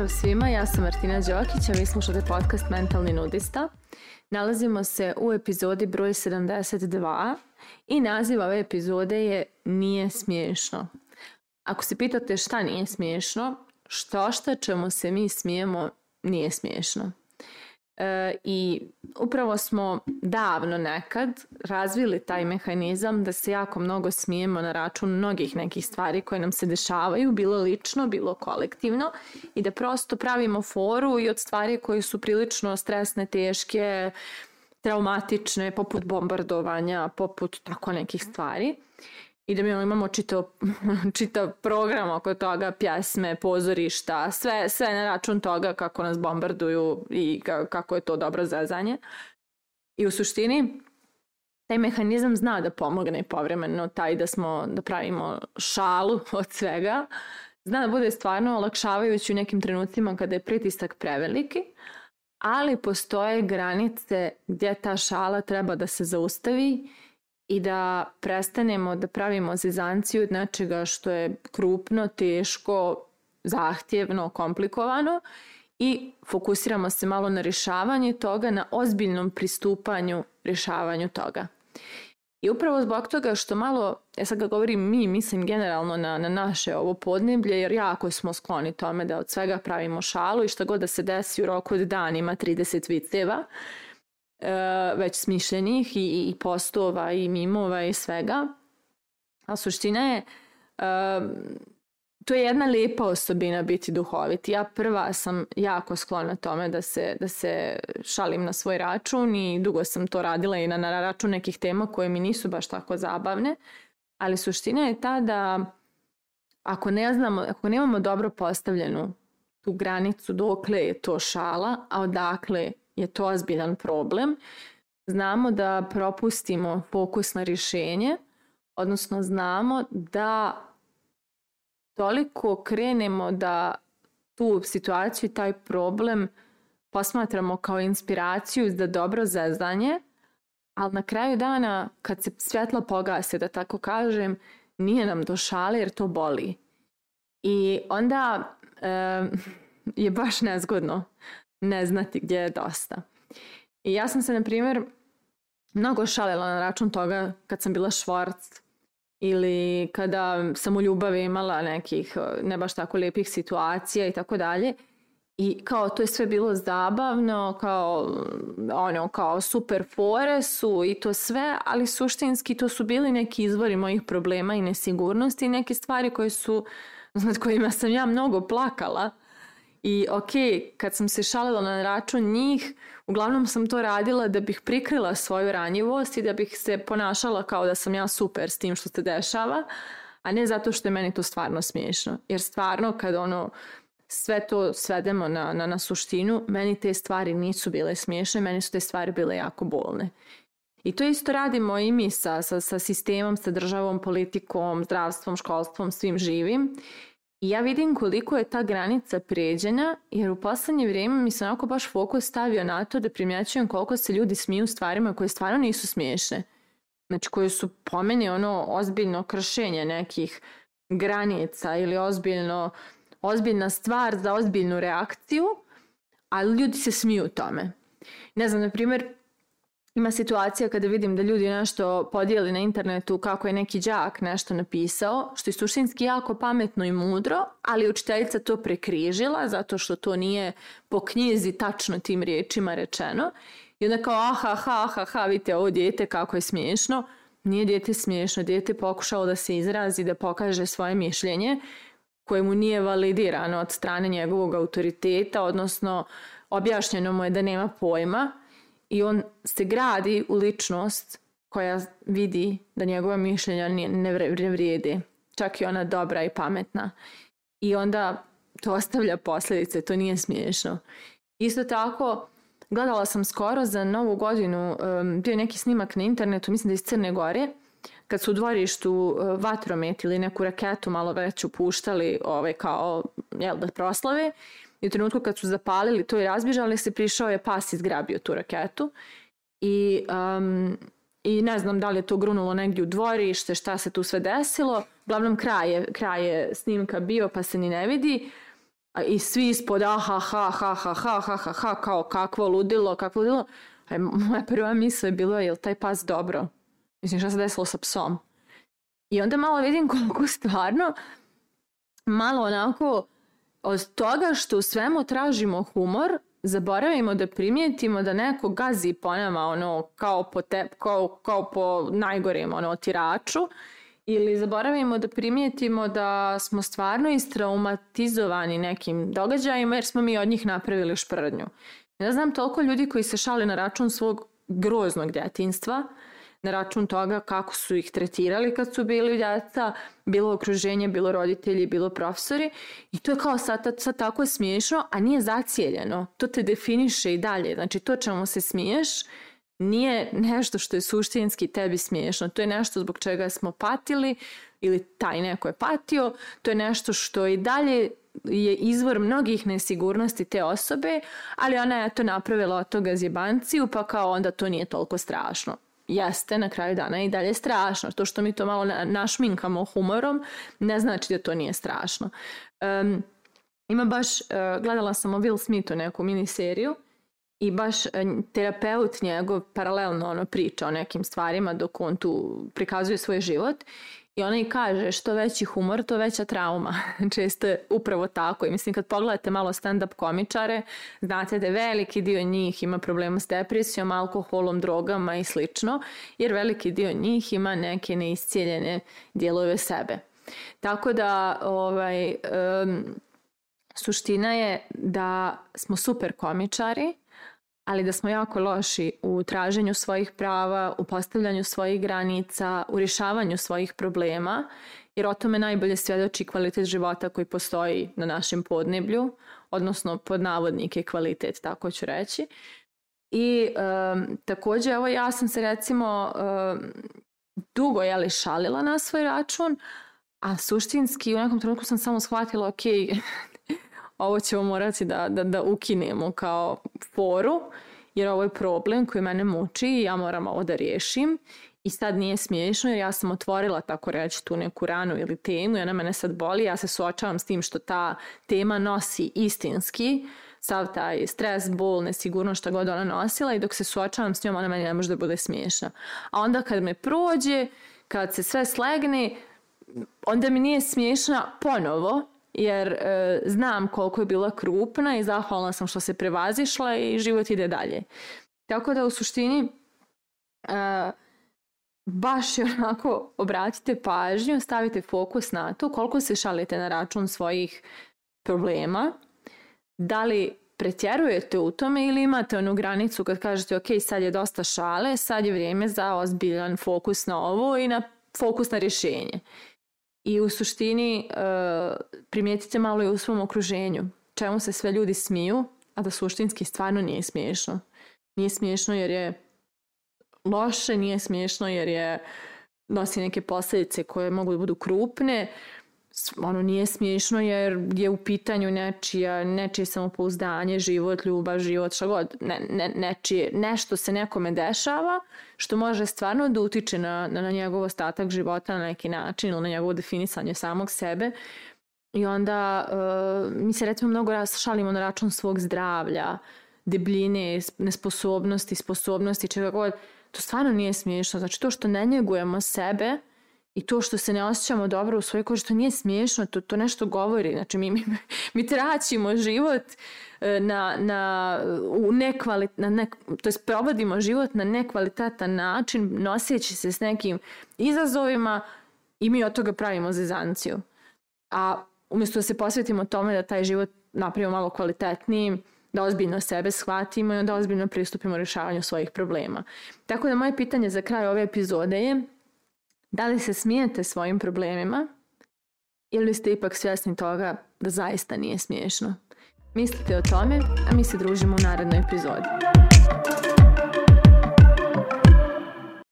Pozdrav svima, ja sam Martina Đokić, a vi slušate podcast Mentalni nudista. Nalazimo se u epizodi broj 72 i naziv ove epizode je Nije smiješno. Ako se pitate šta nije smiješno, što šta čemu se mi smijemo nije smiješno e, i upravo smo davno nekad razvili taj mehanizam da se jako mnogo smijemo na račun mnogih nekih stvari koje nam se dešavaju, bilo lično, bilo kolektivno i da prosto pravimo foru i od stvari koje su prilično stresne, teške, traumatične, poput bombardovanja, poput tako nekih stvari i da mi ono, imamo čito, čitav program oko toga, pjesme, pozorišta, sve, sve na račun toga kako nas bombarduju i kako je to dobro zezanje. I u suštini, taj mehanizam zna da pomogne povremeno, taj da smo, da pravimo šalu od svega, zna da bude stvarno olakšavajući u nekim trenucima kada je pritisak preveliki, ali postoje granice gdje ta šala treba da se zaustavi i da prestanemo da pravimo zezanciju od nečega što je krupno, teško, zahtjevno, komplikovano i fokusiramo se malo na rješavanje toga, na ozbiljnom pristupanju rješavanju toga. I upravo zbog toga što malo, ja sad kad govorim mi, mislim generalno na, na naše ovo podneblje, jer jako smo skloni tome da od svega pravimo šalu i šta god da se desi u roku od dana ima 30 viceva, Eh, već smišljenih i, i postova i mimova i svega. A suština je, to je jedna lepa osobina biti duhovit. Ja prva sam jako sklona tome da se, da se šalim na svoj račun i dugo sam to radila i na, na račun nekih tema koje mi nisu baš tako zabavne. Ali suština je ta da ako ne znamo, ako nemamo dobro postavljenu tu granicu dokle je to šala, a odakle je to ozbiljan problem, znamo da propustimo fokus na rješenje, odnosno znamo da toliko krenemo da tu situaciju i taj problem posmatramo kao inspiraciju za dobro zezdanje, ali na kraju dana kad se svjetla pogase, da tako kažem, nije nam do šale jer to boli. I onda e, je baš nezgodno ne znati gdje je dosta. I ja sam se, na primjer, mnogo šalila na račun toga kad sam bila švorc ili kada sam u ljubavi imala nekih e, ne baš tako lijepih situacija i tako dalje. I kao to je sve bilo zabavno, kao ono, kao super fore su i to sve, ali suštinski to su bili neki izvori mojih problema i nesigurnosti i neke stvari koje su, nad kojima sam ja mnogo plakala I ok, kad sam se šalila na račun njih, uglavnom sam to radila da bih prikrila svoju ranjivost i da bih se ponašala kao da sam ja super s tim što se dešava, a ne zato što je meni to stvarno smiješno. Jer stvarno kad ono sve to svedemo na, na, na suštinu, meni te stvari nisu bile smiješne, meni su te stvari bile jako bolne. I to isto radimo i mi sa, sa, sa sistemom, sa državom, politikom, zdravstvom, školstvom, svim živim ja vidim koliko je ta granica pređena, jer u poslednje vrijeme mi se onako baš fokus stavio na to da primjećujem koliko se ljudi smiju stvarima koje stvarno nisu smiješne. Znači koje su po meni ono ozbiljno kršenje nekih granica ili ozbiljno, ozbiljna stvar za ozbiljnu reakciju, ali ljudi se smiju tome. Ne znam, na primjer, ima situacija kada vidim da ljudi nešto podijeli na internetu kako je neki đak nešto napisao, što je suštinski jako pametno i mudro, ali učiteljica to prekrižila zato što to nije po knjizi tačno tim riječima rečeno. I onda kao aha, aha, aha, aha, vidite ovo dijete kako je smiješno. Nije dijete smiješno, dijete pokušalo da se izrazi, da pokaže svoje mišljenje koje mu nije validirano od strane njegovog autoriteta, odnosno objašnjeno mu je da nema pojma i on se gradi u ličnost koja vidi da njegova mišljenja ne ne vrijede, čak i ona dobra i pametna. I onda to ostavlja posljedice, to nije smiješno. Isto tako, gledala sam skoro za novu godinu, bio je neki snimak na internetu, mislim da iz Crne Gore, kad su u dvorištu e, vatromet ili neku raketu malo veću puštali ove, kao jel, da proslave, I u trenutku kad su zapalili to i razbježali se, prišao je pas i zgrabio tu raketu. I, um, I ne znam da li je to grunulo negdje u dvorište, šta se tu sve desilo. Uglavnom kraj je, kraj je snimka bio pa se ni ne vidi. I svi ispod aha, ah, ha, ha, ha, ha, ha, ha, ha, kao kakvo ludilo, kakvo ludilo. E, moja prva misla je bilo, je li taj pas dobro? Mislim, šta se desilo sa psom? I onda malo vidim koliko stvarno malo onako od toga što u svemu tražimo humor, zaboravimo da primijetimo da neko gazi po nama ono kao po, te, kao, kao po najgorim ono tiraču ili zaboravimo da primijetimo da smo stvarno istraumatizovani nekim događajima jer smo mi od njih napravili šprdnju. Ja znam toliko ljudi koji se šale na račun svog groznog djetinstva, na račun toga kako su ih tretirali kad su bili djeca, bilo okruženje, bilo roditelji, bilo profesori i to je kao sad, sad tako je smiješno, a nije zacijeljeno. To te definiše i dalje, znači to čemu se smiješ nije nešto što je suštinski tebi smiješno, to je nešto zbog čega smo patili ili taj neko je patio, to je nešto što i dalje je izvor mnogih nesigurnosti te osobe, ali ona je to napravila od toga zjebanciju, pa kao onda to nije toliko strašno jeste na kraju dana i dalje strašno. To što mi to malo našminkamo humorom ne znači da to nije strašno. Um, ima baš, uh, gledala sam o Will Smithu neku miniseriju i baš uh, terapeut njegov paralelno ono priča o nekim stvarima dok on tu prikazuje svoj život I ona i kaže što veći humor, to veća trauma. Često je upravo tako. I mislim kad pogledate malo stand-up komičare, znate da veliki dio njih ima problema s depresijom, alkoholom, drogama i slično, jer veliki dio njih ima neke neiscijeljene dijelove sebe. Tako da ovaj, um, suština je da smo super komičari, ali da smo jako loši u traženju svojih prava, u postavljanju svojih granica, u rješavanju svojih problema, jer o tome najbolje svjedoči kvalitet života koji postoji na našem podneblju, odnosno pod navodnike kvalitet, tako ću reći. I um, također, evo ja sam se recimo um, dugo jeli šalila na svoj račun, a suštinski u nekom trenutku sam samo shvatila, ok, ovo ćemo morati da, da, da ukinemo kao foru, jer ovo je problem koji mene muči i ja moram ovo da riješim i sad nije smiješno jer ja sam otvorila tako reći tu neku ranu ili temu i ona mene sad boli, ja se suočavam s tim što ta tema nosi istinski sav taj stres, bol, nesigurno šta god ona nosila i dok se suočavam s njom ona meni ne može da bude smiješna. A onda kad me prođe, kad se sve slegne, onda mi nije smiješna ponovo jer e, znam koliko je bila krupna i zahvalna sam što se prevazišla i život ide dalje. Tako da u suštini e, baš je onako obratite pažnju, stavite fokus na to koliko se šalite na račun svojih problema, da li pretjerujete u tome ili imate onu granicu kad kažete ok, sad je dosta šale, sad je vrijeme za ozbiljan fokus na ovo i na fokus na rješenje i u suštini eh, primijetite malo i u svom okruženju čemu se sve ljudi smiju, a da suštinski stvarno nije smiješno. Nije smiješno jer je loše, nije smiješno jer je nosi neke posljedice koje mogu da budu krupne, ono nije smiješno jer je u pitanju nečija, nečije samopouzdanje, život, ljubav, život, šta god, ne, ne, nečije, nešto se nekome dešava što može stvarno da utiče na, na, na njegov ostatak života na neki način ili na njegovo definisanje samog sebe i onda uh, mi se recimo mnogo raz šalimo na račun svog zdravlja, debljine, nesposobnosti, sposobnosti, čega god, to stvarno nije smiješno. Znači to što ne njegujemo sebe, i to što se ne osjećamo dobro u svojoj koži, to nije smiješno, to, to nešto govori. Znači, mi, mi, mi traćimo život e, na, na, u nekvalit, na nek, to jest provodimo život na nekvalitetan način, noseći se s nekim izazovima i mi od toga pravimo zezanciju. A umjesto da se posvetimo tome da taj život napravimo malo kvalitetnijim, da ozbiljno sebe shvatimo i onda ozbiljno pristupimo rješavanju svojih problema. Tako da moje pitanje za kraj ove epizode je Da li se smijete svojim problemima ili ste ipak svjesni toga da zaista nije smiješno? Mislite o tome, a mi se družimo u narednoj epizodi.